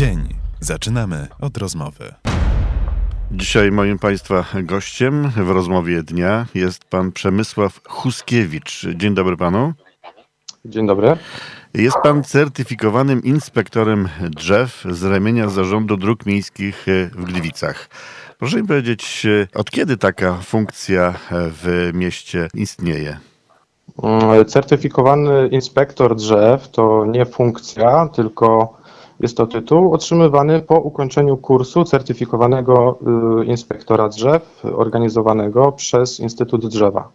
Dzień. Zaczynamy od rozmowy. Dzisiaj moim Państwa gościem w rozmowie dnia jest pan Przemysław Huskiewicz. Dzień dobry panu. Dzień dobry. Jest pan certyfikowanym inspektorem drzew z ramienia Zarządu Dróg Miejskich w Gliwicach. Proszę mi powiedzieć, od kiedy taka funkcja w mieście istnieje? Mm, Certyfikowany inspektor drzew to nie funkcja, tylko jest to tytuł otrzymywany po ukończeniu kursu certyfikowanego y, inspektora drzew organizowanego przez Instytut Drzewa.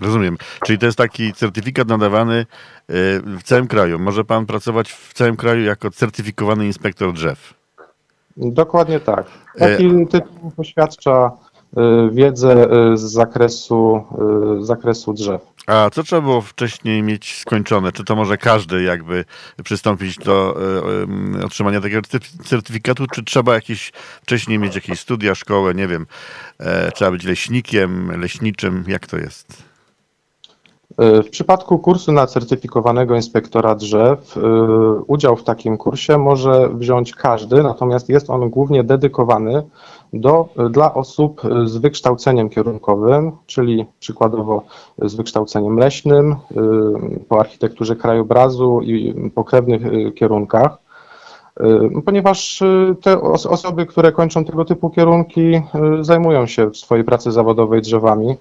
Rozumiem. Czyli to jest taki certyfikat nadawany y, w całym kraju. Może pan pracować w całym kraju jako certyfikowany inspektor drzew. Dokładnie tak. Taki tytuł poświadcza wiedzę y, z zakresu, y, z zakresu drzew. A co trzeba było wcześniej mieć skończone? Czy to może każdy jakby przystąpić do y, y, otrzymania takiego certy- certyfikatu, czy trzeba jakieś wcześniej mieć jakieś studia, szkołę, nie wiem, e, trzeba być leśnikiem, leśniczym, jak to jest? Y, W przypadku kursu na certyfikowanego inspektora drzew, y, udział w takim kursie może wziąć każdy, natomiast jest on głównie dedykowany do, dla osób z wykształceniem kierunkowym, czyli przykładowo z wykształceniem leśnym, y, po architekturze krajobrazu i pokrewnych y, kierunkach. Y, Ponieważ te os- osoby, które kończą tego typu kierunki, zajmują się w swojej pracy zawodowej drzewami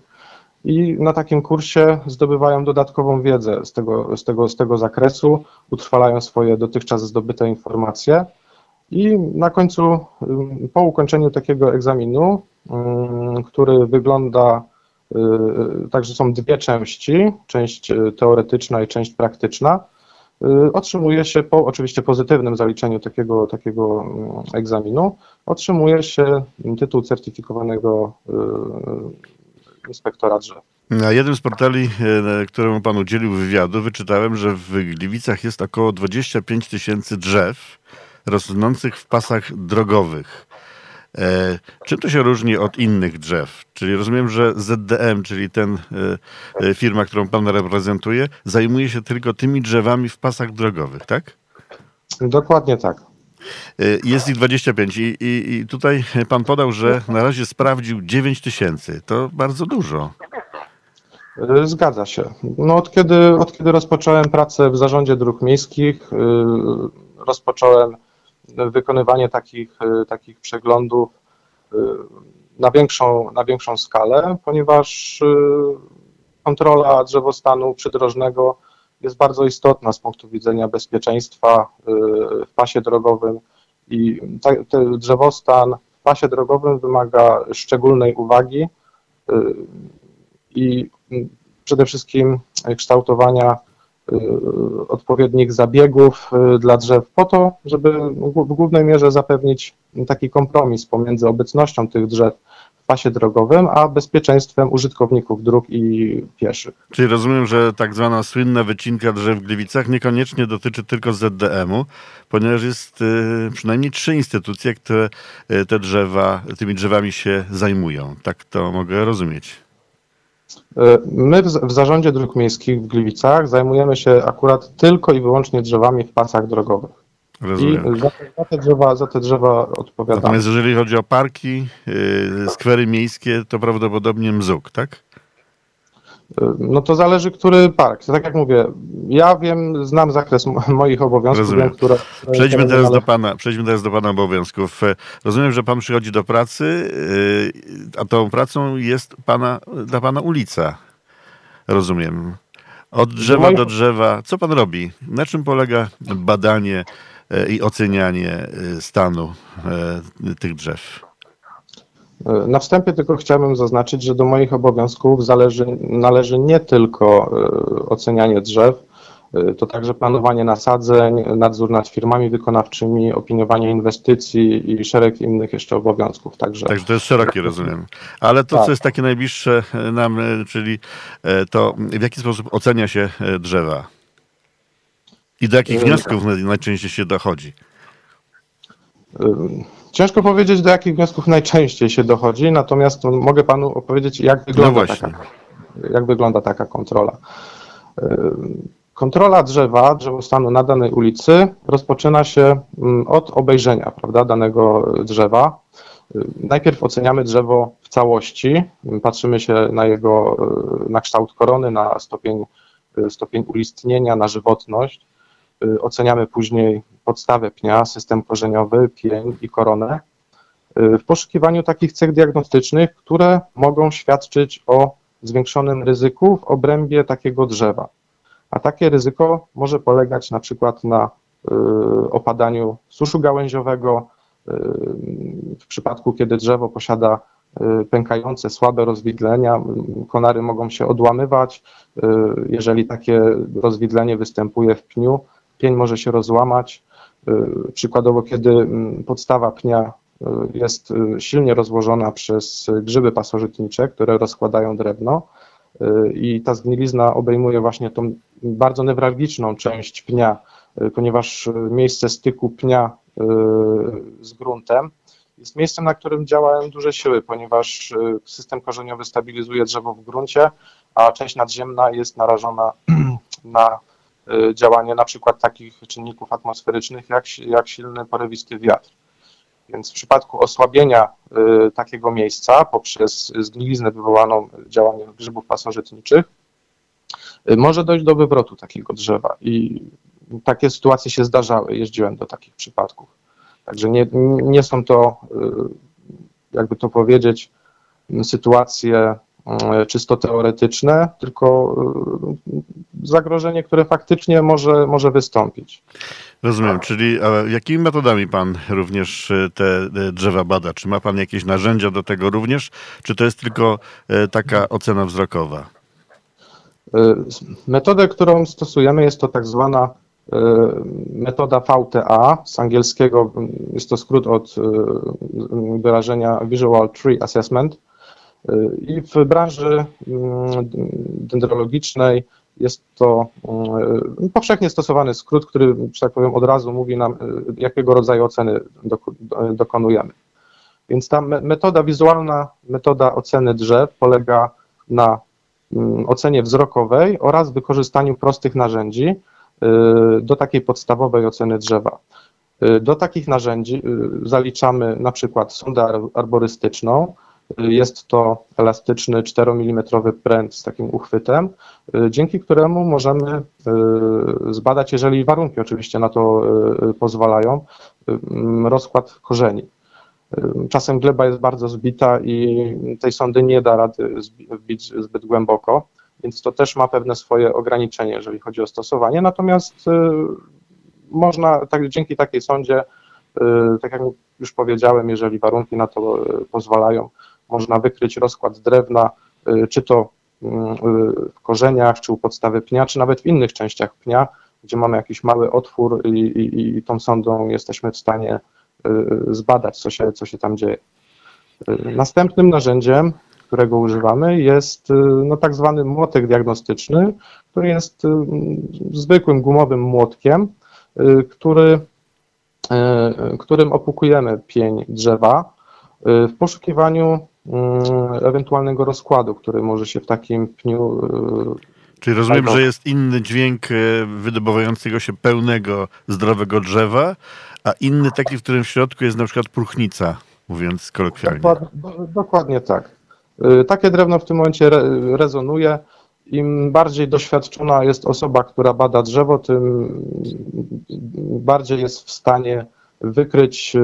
i na takim kursie zdobywają dodatkową wiedzę z tego, z tego, z tego zakresu, utrwalają swoje dotychczas zdobyte informacje i na końcu, po ukończeniu takiego egzaminu, który wygląda y, tak, że są dwie części, część y, teoretyczna i część praktyczna, y, otrzymuje się po oczywiście pozytywnym zaliczeniu takiego, takiego egzaminu, otrzymuje się tytuł certyfikowanego y, inspektora drzew. Na jednym z portali, któremu pan udzielił wywiadu, wyczytałem, że w Gliwicach jest około 25 tysięcy drzew rosnących w pasach drogowych. E, czym to się różni od innych drzew? Czyli rozumiem, że ZDM, czyli ten e, e, firma, którą pan reprezentuje, zajmuje się tylko tymi drzewami w pasach drogowych, tak? Dokładnie tak. E, Jest ich 25 i, i, i tutaj pan podał, że na razie sprawdził 9 tysięcy. To bardzo dużo. Y, Zgadza się. No od, kiedy, od kiedy rozpocząłem pracę w zarządzie dróg miejskich, y, rozpocząłem wykonywanie takich, y, takich przeglądów y, na większą, na większą skalę, ponieważ y, kontrola drzewostanu przydrożnego jest bardzo istotna z punktu widzenia bezpieczeństwa w pasie drogowym. I drzewostan w pasie drogowym wymaga szczególnej uwagi i przede wszystkim kształtowania odpowiednich zabiegów y, dla drzew po to, żeby w głównej mierze zapewnić taki kompromis pomiędzy obecnością tych drzew w pasie drogowym, a bezpieczeństwem użytkowników dróg i pieszych. Czyli rozumiem, że tak zwana słynna wycinka drzew w Gliwicach niekoniecznie dotyczy tylko ZDM-u, ponieważ jest y, przynajmniej trzy instytucje, które y, te drzewa, tymi drzewami się zajmują. Tak to mogę rozumieć. Y, My w, zarządzie dróg miejskich w Gliwicach zajmujemy się akurat tylko i wyłącznie drzewami w pasach drogowych. I Rozumiem. za te, za te drzewa, za te drzewa odpowiadamy. Natomiast jeżeli chodzi o parki, y, skwery miejskie, to prawdopodobnie mzuk, tak? No to zależy, który park. Tak jak mówię, ja wiem, znam zakres moich obowiązków, Rozumiem. wiem, które. które- Przejdźmy teraz do pana, przejdźmy teraz do pana obowiązków. E, Rozumiem, że pan przychodzi do pracy, y, a tą pracą jest pana, dla pana ulica. Rozumiem. Od drzewa do drzewa. Co pan robi? Na czym polega badanie i ocenianie stanu tych drzew? Na wstępie tylko chciałbym zaznaczyć, że do moich obowiązków zależy, należy nie tylko e, ocenianie drzew, e, to także planowanie nasadzeń, nadzór nad firmami wykonawczymi, opiniowanie inwestycji i szereg innych jeszcze obowiązków. Także Także to jest szerokie, rozumiem. Ale to, Tak. co jest takie najbliższe e, nam, e, czyli e, to w jaki sposób ocenia się e, drzewa? I do jakich E, wniosków naj- najczęściej się dochodzi? Ym, Ciężko powiedzieć, do jakich wniosków najczęściej się dochodzi, natomiast mogę panu opowiedzieć, jak wygląda, No taka, jak wygląda taka kontrola. Ym, Kontrola drzewa, drzewostanu na danej ulicy rozpoczyna się mm, od obejrzenia prawda, danego drzewa. Y, Najpierw oceniamy drzewo w całości, patrzymy się na jego, y, na kształt korony, na stopień, y, stopień ulistnienia, na żywotność. Y, Oceniamy później podstawę pnia, system korzeniowy, pień i koronę. Y, W poszukiwaniu takich cech diagnostycznych, które mogą świadczyć o zwiększonym ryzyku w obrębie takiego drzewa. A takie ryzyko może polegać na przykład na y, opadaniu suszu gałęziowego, w przypadku kiedy drzewo posiada pękające, słabe rozwidlenia, konary mogą się odłamywać. Jeżeli takie rozwidlenie występuje w pniu, pień może się rozłamać. Y, Przykładowo, kiedy mm, podstawa pnia y, jest y, silnie rozłożona przez grzyby pasożytnicze, które rozkładają drewno i ta zgnilizna obejmuje właśnie tą bardzo newralgiczną część pnia, ponieważ miejsce styku pnia z gruntem jest miejscem, na którym działają duże siły, ponieważ system korzeniowy stabilizuje drzewo w gruncie, a część nadziemna jest narażona na działanie na przykład takich czynników atmosferycznych jak, jak silny porywisty wiatr. Więc w przypadku osłabienia y, takiego miejsca poprzez zgniliznę wywołaną działaniem grzybów pasożytniczych, y, może dojść do wywrotu takiego drzewa. I takie sytuacje się zdarzały, jeździłem do takich przypadków. Także nie, nie są to, y, jakby to powiedzieć, sytuacje y, czysto teoretyczne, tylko y, zagrożenie, które faktycznie może, może wystąpić. Rozumiem, czyli jakimi metodami pan również e, te e, drzewa bada? Czy ma pan jakieś narzędzia do tego również, czy to jest tylko e, taka ocena wzrokowa? Metodę, którą stosujemy, jest to tak zwana metoda VTA, z angielskiego jest to skrót od wyrażenia Visual Tree Assessment. I w branży mm, dendrologicznej jest to y, powszechnie stosowany skrót, który, że tak powiem, od razu mówi nam, y, jakiego rodzaju oceny dokonujemy. Więc ta me- metoda wizualna, metoda oceny drzew polega na mm, ocenie wzrokowej oraz wykorzystaniu prostych narzędzi y, do takiej podstawowej oceny drzewa. Y, Do takich narzędzi zaliczamy na przykład sondę ar- arborystyczną. Jest to elastyczny 4 mm pręt z takim uchwytem, y, dzięki któremu możemy y, zbadać, jeżeli warunki oczywiście na to y, pozwalają, mm, rozkład korzeni. Czasem gleba jest bardzo zbita i tej sondy nie da rady wbić zbyt głęboko, więc to też ma pewne swoje ograniczenie, jeżeli chodzi o stosowanie. Natomiast można tak, dzięki takiej sondzie, tak jak już powiedziałem, jeżeli warunki na to pozwalają, można wykryć rozkład drewna, y, czy to y, w korzeniach, czy u podstawy pnia, czy nawet w innych częściach pnia, gdzie mamy jakiś mały otwór i, i, i tą sondą jesteśmy w stanie y, zbadać, co się, co się tam dzieje. Następnym narzędziem, którego używamy, jest no, tak zwany młotek diagnostyczny, który jest zwykłym gumowym młotkiem, który, którym opukujemy pień drzewa w poszukiwaniu ewentualnego rozkładu, który może się w takim pniu y, Czyli rozumiem, że jest inny dźwięk e, wydobywającego się pełnego, zdrowego drzewa, a inny taki, w którym w środku jest na przykład próchnica, mówiąc kolokwialnie. Dokładnie, do- dokładnie tak. Y, Takie drewno w tym momencie re, rezonuje. Im bardziej doświadczona jest osoba, która bada drzewo, tym bardziej jest w stanie wykryć y,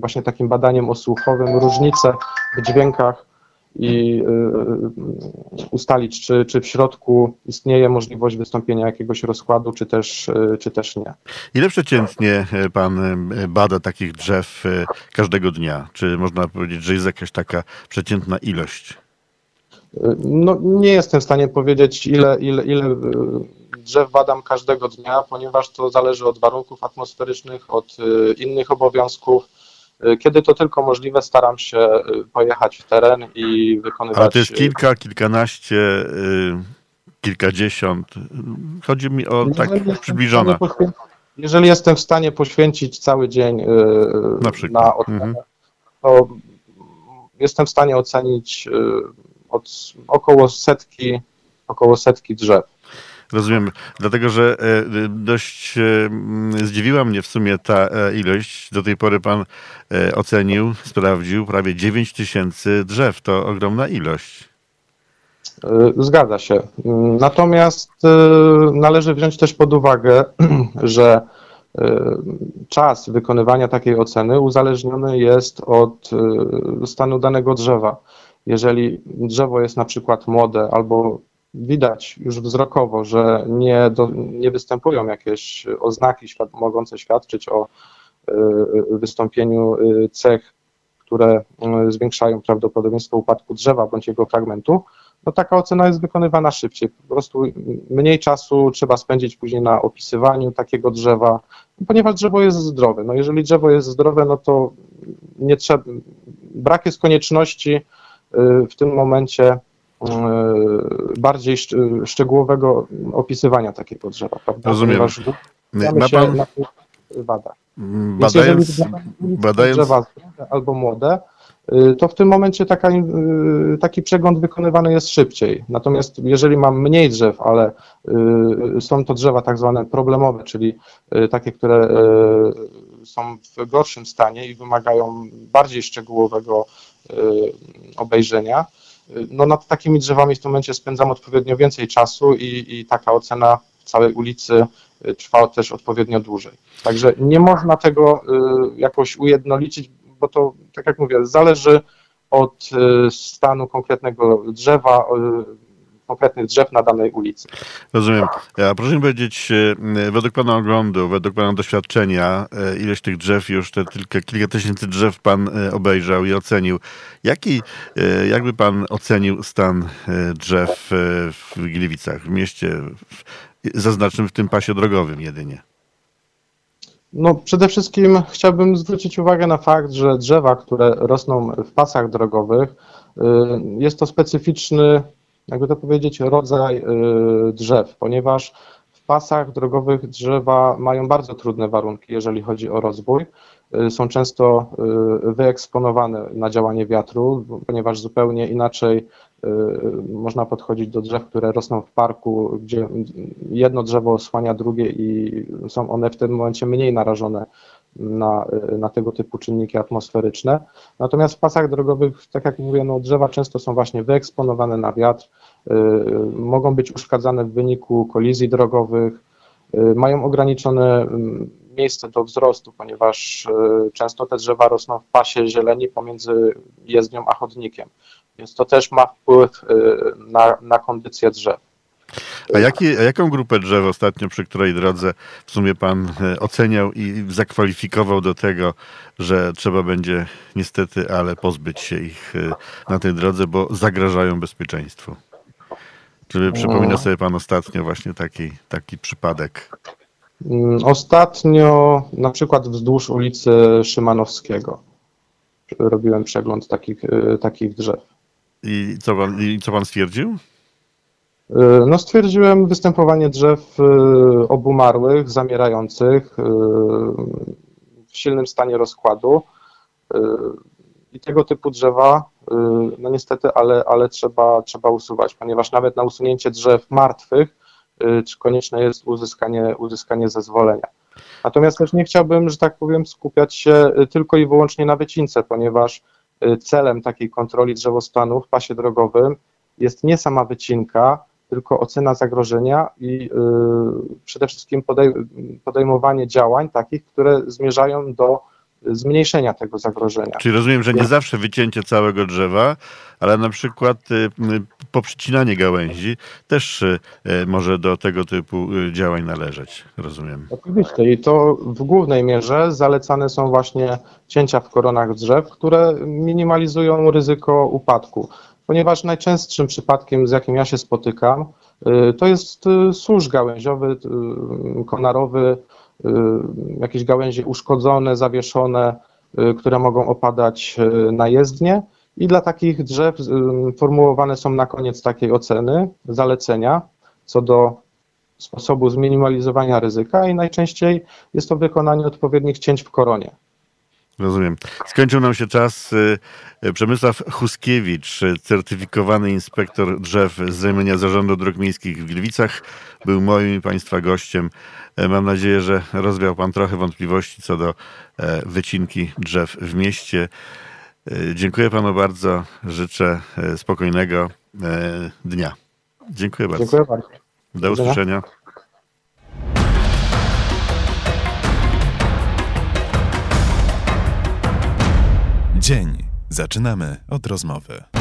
właśnie takim badaniem osłuchowym różnice w dźwiękach i y, ustalić, czy, czy w środku istnieje możliwość wystąpienia jakiegoś rozkładu, czy też, y, czy też nie. Ile przeciętnie e, pan e, bada takich drzew e, każdego dnia? Czy można powiedzieć, że jest jakaś taka przeciętna ilość? No, nie jestem w stanie powiedzieć, ile, ile, ile drzew badam każdego dnia, ponieważ to zależy od warunków atmosferycznych, od y, innych obowiązków. Y, Kiedy to tylko możliwe, staram się y, pojechać w teren i wykonywać. Ale to jest kilka, kilkanaście, kilkadziesiąt. Chodzi mi o tak poświę- Jeżeli jestem w stanie poświęcić cały dzień Na przykład. na ocenę, Mhm. to jestem w stanie ocenić od około setki, około setki drzew. Rozumiem, dlatego że e, dość e, zdziwiła mnie w sumie ta e, ilość. Do tej pory pan ocenił, sprawdził prawie 9 tysięcy drzew. To ogromna ilość. Zgadza się. Natomiast należy wziąć też pod uwagę, że czas wykonywania takiej oceny uzależniony jest od stanu danego drzewa. Jeżeli drzewo jest na przykład młode albo widać już wzrokowo, że nie, do, nie występują jakieś oznaki świad mogące świadczyć o y, wystąpieniu y, cech, które y, zwiększają prawdopodobieństwo upadku drzewa bądź jego fragmentu, no taka ocena jest wykonywana szybciej. Po prostu mniej czasu trzeba spędzić później na opisywaniu takiego drzewa, ponieważ drzewo jest zdrowe. No jeżeli drzewo jest zdrowe, no to nie trzeba, brak jest konieczności w tym momencie E, bardziej szczegółowego opisywania takiego drzewa, prawda? Rozumiem. Ma pan... na wadach. Badając, badając... drzewa albo młode, y, to w tym momencie taka, y, taki przegląd wykonywany jest szybciej. Natomiast jeżeli mam mniej drzew, ale y, są to drzewa tak zwane problemowe, czyli takie, które są w gorszym stanie i wymagają bardziej szczegółowego obejrzenia, no nad takimi drzewami w tym momencie spędzam odpowiednio więcej czasu i, i taka ocena całej ulicy y, trwa też odpowiednio dłużej. Także nie można tego y, jakoś ujednolicić, bo to, tak jak mówię, zależy od y, stanu konkretnego drzewa, konkretnych drzew na danej ulicy. Rozumiem. A proszę mi powiedzieć, e, według Pana oglądu, według Pana doświadczenia, e, ileś tych drzew, już te kilka, kilka tysięcy drzew Pan e, obejrzał i ocenił. Jaki, jakby Pan ocenił stan drzew w Gliwicach, w mieście zaznaczonym w tym pasie drogowym jedynie? No, przede wszystkim chciałbym zwrócić uwagę na fakt, że drzewa, które rosną w pasach drogowych, jest to specyficzny jakby to powiedzieć, rodzaj y, drzew, ponieważ w pasach drogowych drzewa mają bardzo trudne warunki, jeżeli chodzi o rozwój. Y, są często y, wyeksponowane na działanie wiatru, ponieważ zupełnie inaczej można podchodzić do drzew, które rosną w parku, gdzie jedno drzewo osłania drugie i są one w tym momencie mniej narażone na, na tego typu czynniki atmosferyczne. Natomiast w pasach drogowych, tak jak mówię, no, drzewa często są właśnie wyeksponowane na wiatr, y, mogą być uszkadzane w wyniku kolizji drogowych, y, mają ograniczone mm, miejsce do wzrostu, ponieważ y, często te drzewa rosną w pasie zieleni pomiędzy jezdnią a chodnikiem. Więc to też ma wpływ na, na kondycję drzew. A, jaki, a jaką grupę drzew ostatnio, przy której drodze w sumie pan e, oceniał i zakwalifikował do tego, że trzeba będzie niestety, ale pozbyć się ich e, na tej drodze, bo zagrażają bezpieczeństwu? Czy przypomina sobie pan ostatnio właśnie taki, taki przypadek? Mm, ostatnio na przykład wzdłuż ulicy Szymanowskiego robiłem przegląd takich, e, takich drzew. I co pan, i co pan stwierdził? E, no stwierdziłem występowanie drzew e, obumarłych, zamierających, e, w silnym stanie rozkładu. I tego typu drzewa, no niestety, ale, ale trzeba, trzeba usuwać, ponieważ nawet na usunięcie drzew martwych konieczne jest uzyskanie, uzyskanie zezwolenia. Natomiast też nie chciałbym, że tak powiem, skupiać się tylko i wyłącznie na wycince, ponieważ celem takiej kontroli drzewostanu w pasie drogowym jest nie sama wycinka, tylko ocena zagrożenia i y, przede wszystkim podej podejmowanie działań takich, które zmierzają do zmniejszenia tego zagrożenia. Czyli rozumiem, że nie zawsze wycięcie całego drzewa, ale na przykład y, poprzycinanie gałęzi też y, może do tego typu działań należeć, rozumiem. Oczywiście i to w głównej mierze zalecane są właśnie cięcia w koronach drzew, które minimalizują ryzyko upadku ponieważ najczęstszym przypadkiem, z jakim ja się spotykam, y, to jest y, służ gałęziowy, y, konarowy, jakieś gałęzie uszkodzone, zawieszone, które mogą opadać na jezdnię. I dla takich drzew formułowane są na koniec takiej oceny, zalecenia co do sposobu zminimalizowania ryzyka i najczęściej jest to wykonanie odpowiednich cięć w koronie. Rozumiem. Skończył nam się czas. Y, y, Przemysław Huskiewicz, certyfikowany inspektor drzew z ramienia Zarządu Dróg Miejskich w Gliwicach, był moim i Państwa gościem. E, Mam nadzieję, że rozwiał Pan trochę wątpliwości co do e, wycinki drzew w mieście. E, Dziękuję Panu bardzo. Życzę spokojnego dnia. Dziękuję bardzo. Dziękuję bardzo. Do usłyszenia. Dzień. Zaczynamy od rozmowy.